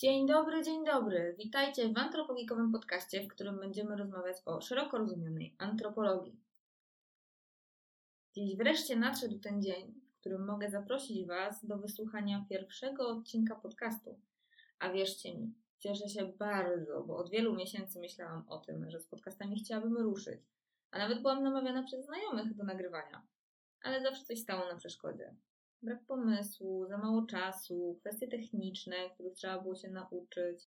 Dzień dobry, dzień dobry. Witajcie w antropologikowym podcaście, w którym będziemy rozmawiać o szeroko rozumianej antropologii. Dziś wreszcie nadszedł ten dzień, w którym mogę zaprosić Was do wysłuchania pierwszego odcinka podcastu. A wierzcie mi, cieszę się bardzo, bo od wielu miesięcy myślałam o tym, że z podcastami chciałabym ruszyć, a nawet byłam namawiana przez znajomych do nagrywania. Ale zawsze coś stało na przeszkodzie brak pomysłu, za mało czasu, kwestie techniczne, których trzeba było się nauczyć.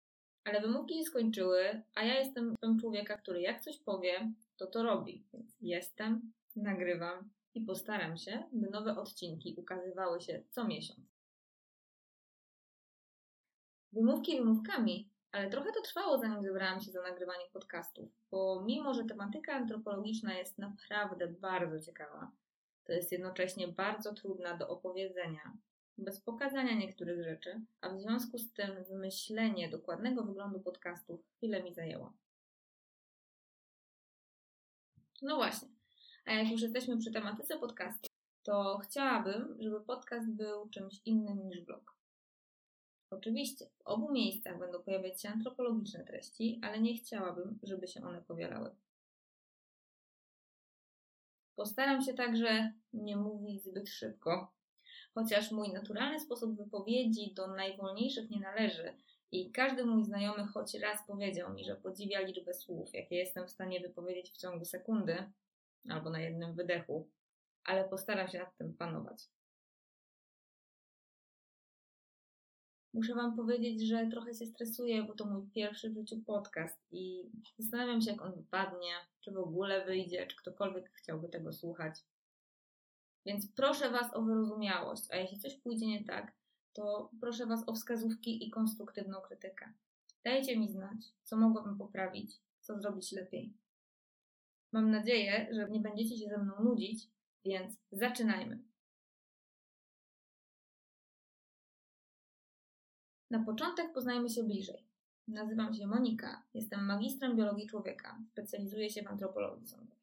Ale wymówki się skończyły, a ja jestem typem człowieka, który jak coś powie, to to robi. Więc jestem, nagrywam i postaram się, by nowe odcinki ukazywały się co miesiąc. Wymówki wymówkami, ale trochę to trwało, zanim zebrałam się za nagrywanie podcastów, bo mimo, że tematyka antropologiczna jest naprawdę bardzo ciekawa, to jest jednocześnie bardzo trudna do opowiedzenia, bez pokazania niektórych rzeczy, a w związku z tym wymyślenie dokładnego wyglądu podcastów chwilę mi zajęło. No właśnie, a jak już jesteśmy przy tematyce podcastu, to chciałabym, żeby podcast był czymś innym niż blog. Oczywiście, w obu miejscach będą pojawiać się antropologiczne treści, ale nie chciałabym, żeby się one powielały. Postaram się także nie mówić zbyt szybko, chociaż mój naturalny sposób wypowiedzi do najwolniejszych nie należy i każdy mój znajomy choć raz powiedział mi, że podziwia liczbę słów, jakie jestem w stanie wypowiedzieć w ciągu sekundy albo na jednym wydechu, ale postaram się nad tym panować. Muszę Wam powiedzieć, że trochę się stresuję, bo to mój pierwszy w życiu podcast i zastanawiam się, jak on wypadnie, czy w ogóle wyjdzie, czy ktokolwiek chciałby tego słuchać. Więc proszę Was o wyrozumiałość, a jeśli coś pójdzie nie tak, to proszę Was o wskazówki i konstruktywną krytykę. Dajcie mi znać, co mogłabym poprawić, co zrobić lepiej. Mam nadzieję, że nie będziecie się ze mną nudzić, więc zaczynajmy. Na początek poznajmy się bliżej. Nazywam się Monika, jestem magistrem biologii człowieka, specjalizuję się w antropologii sądowej.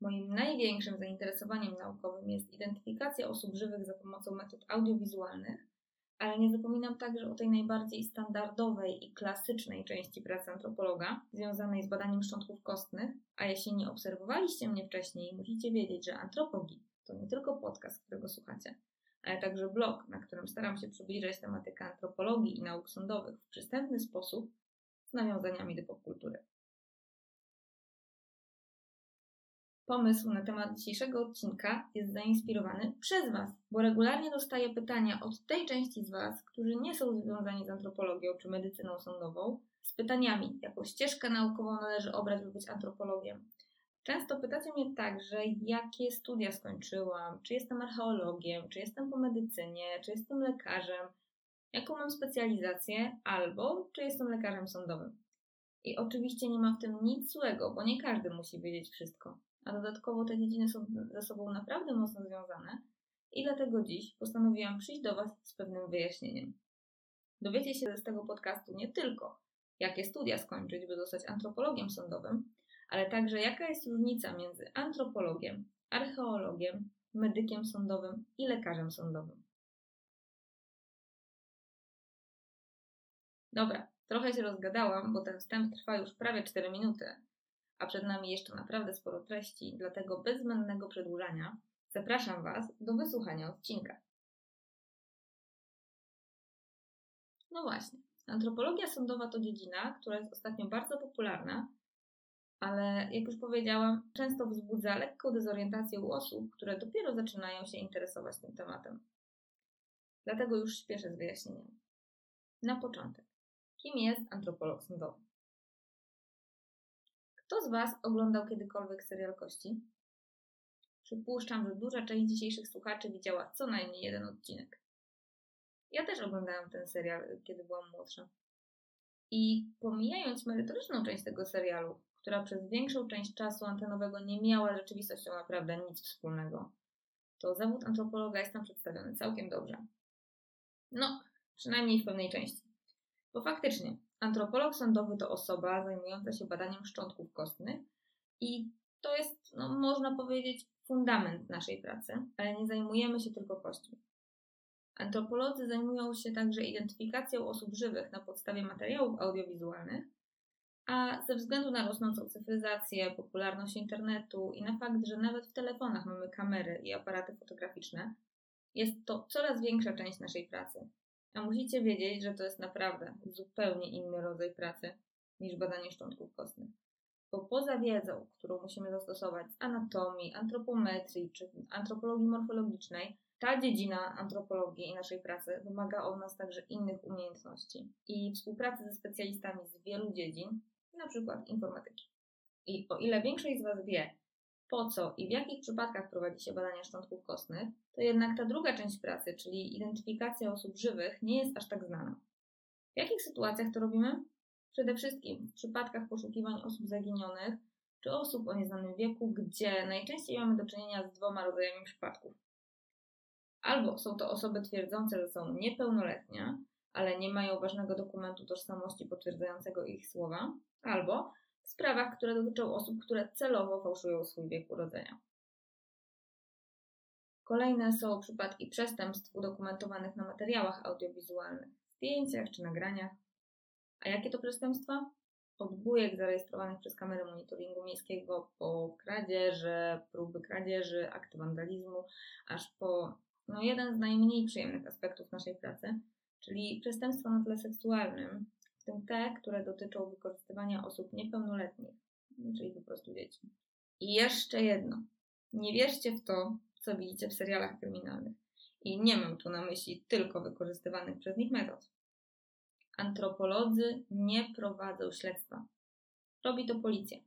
Moim największym zainteresowaniem naukowym jest identyfikacja osób żywych za pomocą metod audiowizualnych, ale nie zapominam także o tej najbardziej standardowej i klasycznej części pracy antropologa, związanej z badaniem szczątków kostnych, a jeśli nie obserwowaliście mnie wcześniej, musicie wiedzieć, że Antropogii to nie tylko podcast, którego słuchacie, ale także blog, na którym staram się przybliżać tematykę antropologii i nauk sądowych w przystępny sposób z nawiązaniami do popkultury. Pomysł na temat dzisiejszego odcinka jest zainspirowany przez Was, bo regularnie dostaję pytania od tej części z Was, którzy nie są związani z antropologią czy medycyną sądową, z pytaniami, jaką ścieżkę naukową należy obrać, by być antropologiem, Często pytacie mnie także, jakie studia skończyłam, czy jestem archeologiem, czy jestem po medycynie, czy jestem lekarzem, jaką mam specjalizację, albo czy jestem lekarzem sądowym. I oczywiście nie ma w tym nic złego, bo nie każdy musi wiedzieć wszystko. A dodatkowo te dziedziny są ze sobą naprawdę mocno związane i dlatego dziś postanowiłam przyjść do Was z pewnym wyjaśnieniem. Dowiecie się z tego podcastu nie tylko, jakie studia skończyć, by zostać antropologiem sądowym, ale także jaka jest różnica między antropologiem, archeologiem, medykiem sądowym i lekarzem sądowym. Dobra, trochę się rozgadałam, bo ten wstęp trwa już prawie 4 minuty, a przed nami jeszcze naprawdę sporo treści, dlatego bez zbędnego przedłużania zapraszam Was do wysłuchania odcinka. No właśnie, antropologia sądowa to dziedzina, która jest ostatnio bardzo popularna ale jak już powiedziałam, często wzbudza lekką dezorientację u osób, które dopiero zaczynają się interesować tym tematem. Dlatego już śpieszę z wyjaśnieniem. Na początek, kim jest antropolog sądowy? Kto z Was oglądał kiedykolwiek serial Kości? Przypuszczam, że duża część dzisiejszych słuchaczy widziała co najmniej jeden odcinek. Ja też oglądałam ten serial, kiedy byłam młodsza. I pomijając merytoryczną część tego serialu, która przez większą część czasu antenowego nie miała z rzeczywistością naprawdę nic wspólnego, to zawód antropologa jest tam przedstawiony całkiem dobrze. No, przynajmniej w pewnej części. Bo faktycznie, antropolog sądowy to osoba zajmująca się badaniem szczątków kostnych i to jest, no, można powiedzieć, fundament naszej pracy, ale nie zajmujemy się tylko kośćmi. Antropolodzy zajmują się także identyfikacją osób żywych na podstawie materiałów audiowizualnych, a ze względu na rosnącą cyfryzację, popularność internetu i na fakt, że nawet w telefonach mamy kamery i aparaty fotograficzne, jest to coraz większa część naszej pracy. A musicie wiedzieć, że to jest naprawdę zupełnie inny rodzaj pracy niż badanie szczątków kostnych. Bo poza wiedzą, którą musimy zastosować z anatomii, antropometrii czy antropologii morfologicznej, ta dziedzina antropologii i naszej pracy wymaga od nas także innych umiejętności i współpracy ze specjalistami z wielu dziedzin, przykład informatyki. I o ile większość z Was wie, po co i w jakich przypadkach prowadzi się badania szczątków kostnych, to jednak ta druga część pracy, czyli identyfikacja osób żywych, nie jest aż tak znana. W jakich sytuacjach to robimy? Przede wszystkim w przypadkach poszukiwań osób zaginionych czy osób o nieznanym wieku, gdzie najczęściej mamy do czynienia z dwoma rodzajami przypadków. Albo są to osoby twierdzące, że są niepełnoletnie, ale nie mają ważnego dokumentu tożsamości potwierdzającego ich słowa, albo w sprawach, które dotyczą osób, które celowo fałszują swój wiek urodzenia. Kolejne są przypadki przestępstw udokumentowanych na materiałach audiowizualnych, zdjęciach czy nagraniach. A jakie to przestępstwa? Od bujek zarejestrowanych przez kamery monitoringu miejskiego po kradzieże, próby kradzieży, akty wandalizmu, aż po no, jeden z najmniej przyjemnych aspektów naszej pracy, czyli przestępstwa na tle seksualnym, w tym te, które dotyczą wykorzystywania osób niepełnoletnich, czyli po prostu dzieci. I jeszcze jedno. Nie wierzcie w to, co widzicie w serialach kryminalnych. I nie mam tu na myśli tylko wykorzystywanych przez nich metod. Antropolodzy nie prowadzą śledztwa. Robi to policja.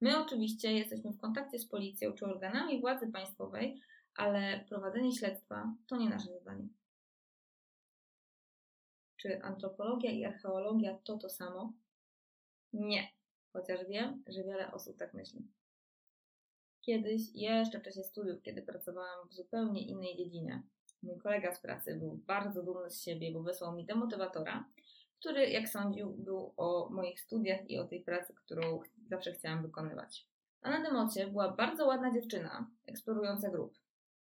My oczywiście jesteśmy w kontakcie z policją czy organami władzy państwowej, ale prowadzenie śledztwa to nie nasze zadanie. Czy antropologia i archeologia to to samo? Nie, chociaż wiem, że wiele osób tak myśli. Kiedyś, jeszcze w czasie studiów, kiedy pracowałam w zupełnie innej dziedzinie, mój kolega z pracy był bardzo dumny z siebie, bo wysłał mi demotywatora, który, jak sądził, był o moich studiach i o tej pracy, którą zawsze chciałam wykonywać. A na democie była bardzo ładna dziewczyna, eksplorująca grup.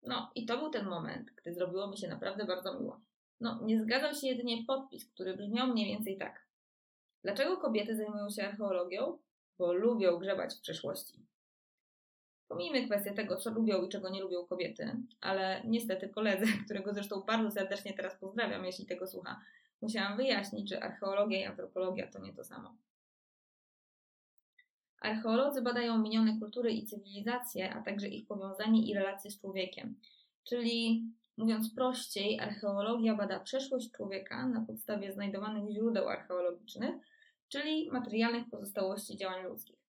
No i to był ten moment, gdy zrobiło mi się naprawdę bardzo miło. No, nie zgadzał się jedynie podpis, który brzmiał mniej więcej tak. Dlaczego kobiety zajmują się archeologią? Bo lubią grzebać w przeszłości. Pomijmy kwestię tego, co lubią i czego nie lubią kobiety, ale niestety koledze, którego zresztą bardzo serdecznie teraz pozdrawiam, jeśli tego słucha, musiałam wyjaśnić, że archeologia i antropologia to nie to samo. Archeolodzy badają minione kultury i cywilizacje, a także ich powiązanie i relacje z człowiekiem. Czyli, mówiąc prościej, archeologia bada przeszłość człowieka na podstawie znajdowanych źródeł archeologicznych, czyli materialnych pozostałości działań ludzkich.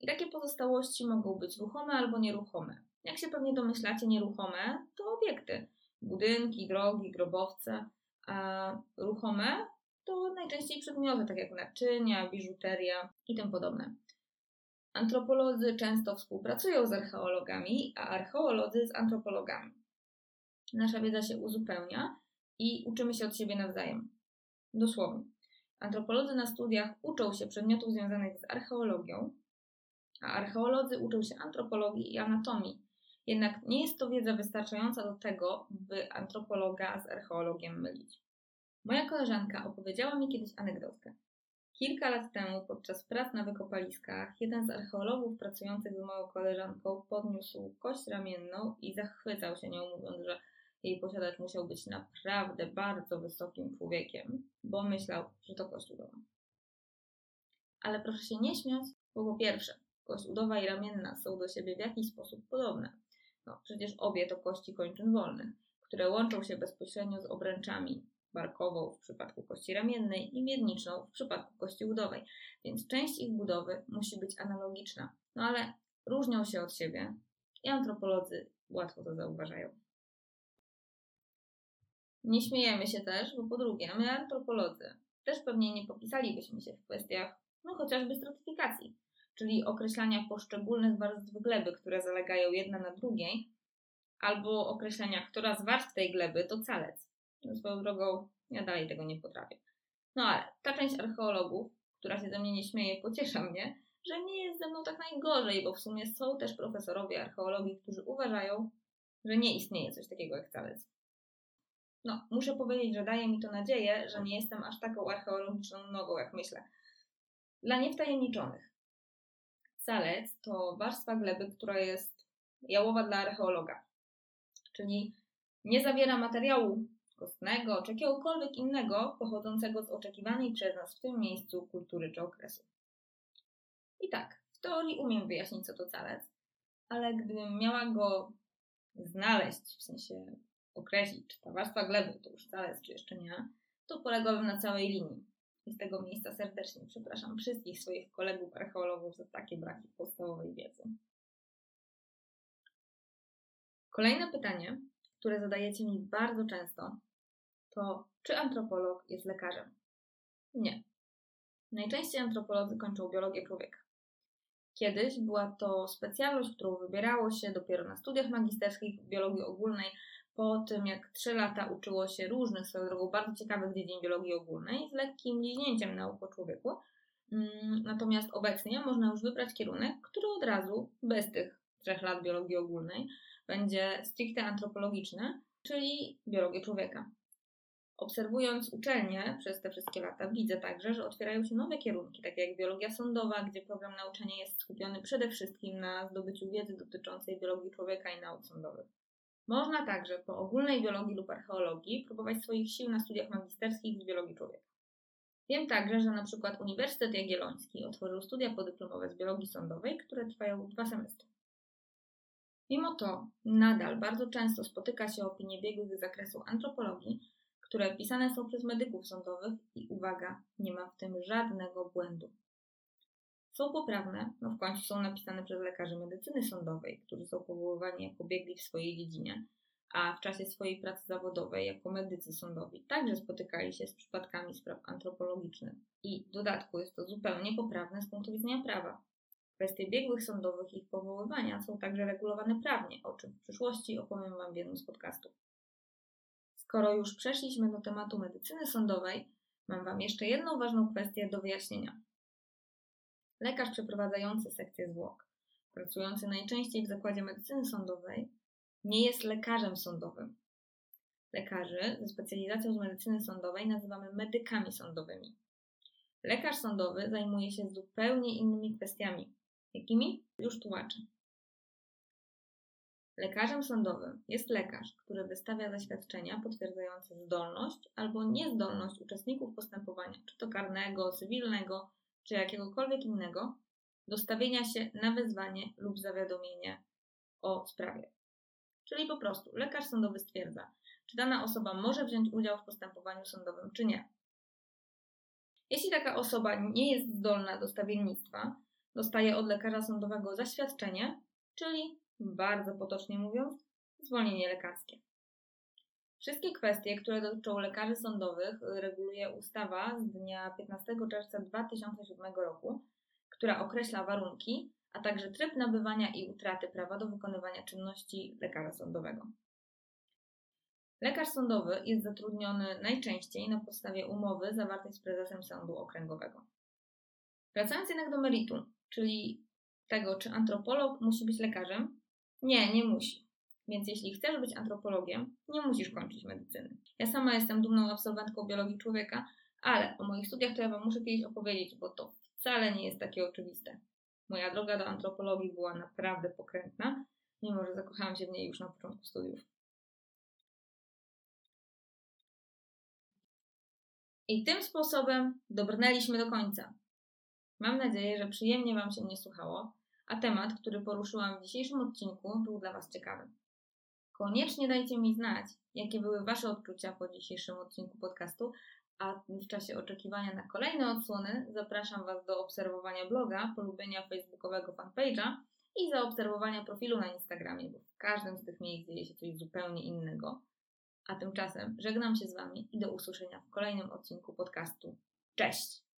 I takie pozostałości mogą być ruchome albo nieruchome. Jak się pewnie domyślacie, nieruchome to obiekty. Budynki, drogi, grobowce, a ruchome to najczęściej przedmioty, tak jak naczynia, biżuteria i tym podobne. Antropolodzy często współpracują z archeologami, a archeolodzy z antropologami. Nasza wiedza się uzupełnia i uczymy się od siebie nawzajem. Dosłownie. Antropolodzy na studiach uczą się przedmiotów związanych z archeologią, a archeolodzy uczą się antropologii i anatomii. Jednak nie jest to wiedza wystarczająca do tego, by antropologa z archeologiem mylić. Moja koleżanka opowiedziała mi kiedyś anegdotkę. Kilka lat temu, podczas prac na wykopaliskach, jeden z archeologów pracujących z moją koleżanką podniósł kość ramienną i zachwycał się nią, mówiąc, że jej posiadacz musiał być naprawdę bardzo wysokim człowiekiem, bo myślał, że to kość udowa. Ale proszę się nie śmiać, bo po pierwsze, kość udowa i ramienna są do siebie w jakiś sposób podobne. No, przecież obie to kości kończyn wolnych, które łączą się bezpośrednio z obręczami, barkową w przypadku kości ramiennej i miedniczną w przypadku kości udowej, więc część ich budowy musi być analogiczna. No ale różnią się od siebie i antropolodzy łatwo to zauważają. Nie śmiejemy się też, bo po drugie, my antropolodzy też pewnie nie popisalibyśmy się w kwestiach, no chociażby stratyfikacji, czyli określania poszczególnych warstw gleby, które zalegają jedna na drugiej, albo określenia, która z warstw tej gleby to calec. Swoją drogą, ja dalej tego nie potrafię. No ale ta część archeologów, która się ze mnie nie śmieje, pociesza mnie, że nie jest ze mną tak najgorzej, bo w sumie są też profesorowie archeologii, którzy uważają, że nie istnieje coś takiego jak calec. no, muszę powiedzieć, że daje mi to nadzieję, że nie jestem aż taką archeologiczną nogą, jak myślę. Dla niewtajemniczonych. Calec to warstwa gleby, która jest jałowa dla archeologa, czyli nie zawiera materiału kostnego czy jakiegokolwiek innego pochodzącego z oczekiwanej przez nas w tym miejscu kultury czy okresu. I tak, w teorii umiem wyjaśnić, co to calec, ale gdybym miała go znaleźć, w sensie określić, czy ta warstwa gleby to już calec, czy jeszcze nie, to poległabym na całej linii. I z tego miejsca serdecznie przepraszam wszystkich swoich kolegów archeologów za takie braki podstawowej wiedzy. Kolejne pytanie, które zadajecie mi bardzo często, to czy antropolog jest lekarzem? Nie. Najczęściej antropolodzy kończą biologię człowieka. Kiedyś była to specjalność, którą wybierało się dopiero na studiach magisterskich w biologii ogólnej, po tym jak 3 lata uczyło się różnych, swoją drogą bardzo ciekawych dziedzin biologii ogólnej, z lekkim liźnięciem nauk o człowieku. Mm, natomiast obecnie można już wybrać kierunek, który od razu, bez tych 3 lat biologii ogólnej, będzie stricte antropologiczny, czyli biologię człowieka. Obserwując uczelnie przez te wszystkie lata, widzę także, że otwierają się nowe kierunki, takie jak biologia sądowa, gdzie program nauczania jest skupiony przede wszystkim na zdobyciu wiedzy dotyczącej biologii człowieka i nauk sądowych. Można także po ogólnej biologii lub archeologii próbować swoich sił na studiach magisterskich z biologii człowieka. Wiem także, że na przykład Uniwersytet Jagielloński otworzył studia podyplomowe z biologii sądowej, które trwają dwa semestry. Mimo to nadal bardzo często spotyka się opinie biegłych z zakresu antropologii, które pisane są przez medyków sądowych i uwaga, nie ma w tym żadnego błędu. Są poprawne, no w końcu są napisane przez lekarzy medycyny sądowej, którzy są powoływani jako biegli w swojej dziedzinie, a w czasie swojej pracy zawodowej jako medycy sądowi także spotykali się z przypadkami spraw antropologicznych. I w dodatku jest to zupełnie poprawne z punktu widzenia prawa. Kwestie biegłych sądowych i ich powoływania są także regulowane prawnie, o czym w przyszłości opowiem Wam w jednym z podcastów. Skoro już przeszliśmy do tematu medycyny sądowej, mam Wam jeszcze jedną ważną kwestię do wyjaśnienia. Lekarz przeprowadzający sekcję zwłok, pracujący najczęściej w zakładzie medycyny sądowej, nie jest lekarzem sądowym. Lekarzy ze specjalizacją z medycyny sądowej nazywamy medykami sądowymi. Lekarz sądowy zajmuje się zupełnie innymi kwestiami. Jakimi? Już tłumaczę. Lekarzem sądowym jest lekarz, który wystawia zaświadczenia potwierdzające zdolność albo niezdolność uczestników postępowania, czy to karnego, cywilnego, czy jakiegokolwiek innego, do stawienia się na wezwanie lub zawiadomienie o sprawie. Czyli po prostu lekarz sądowy stwierdza, czy dana osoba może wziąć udział w postępowaniu sądowym, czy nie. Jeśli taka osoba nie jest zdolna do stawiennictwa, dostaje od lekarza sądowego zaświadczenie, czyli bardzo potocznie mówiąc, zwolnienie lekarskie. Wszystkie kwestie, które dotyczą lekarzy sądowych, reguluje ustawa z dnia 15 czerwca 2007 roku, która określa warunki, a także tryb nabywania i utraty prawa do wykonywania czynności lekarza sądowego. Lekarz sądowy jest zatrudniony najczęściej na podstawie umowy zawartej z prezesem sądu okręgowego. Wracając jednak do meritum, czyli tego, czy antropolog musi być lekarzem, nie, nie musi. Więc jeśli chcesz być antropologiem, nie musisz kończyć medycyny. Ja sama jestem dumną absolwentką biologii człowieka, ale o moich studiach to ja Wam muszę kiedyś opowiedzieć, bo to wcale nie jest takie oczywiste. Moja droga do antropologii była naprawdę pokrętna, mimo że zakochałam się w niej już na początku studiów. I tym sposobem dobrnęliśmy do końca. Mam nadzieję, że przyjemnie Wam się mnie słuchało a temat, który poruszyłam w dzisiejszym odcinku, był dla Was ciekawy. Koniecznie dajcie mi znać, jakie były Wasze odczucia po dzisiejszym odcinku podcastu, a w czasie oczekiwania na kolejne odsłony zapraszam Was do obserwowania bloga, polubienia facebookowego fanpage'a i zaobserwowania profilu na Instagramie, bo w każdym z tych miejsc dzieje się coś zupełnie innego. A tymczasem żegnam się z Wami i do usłyszenia w kolejnym odcinku podcastu. Cześć!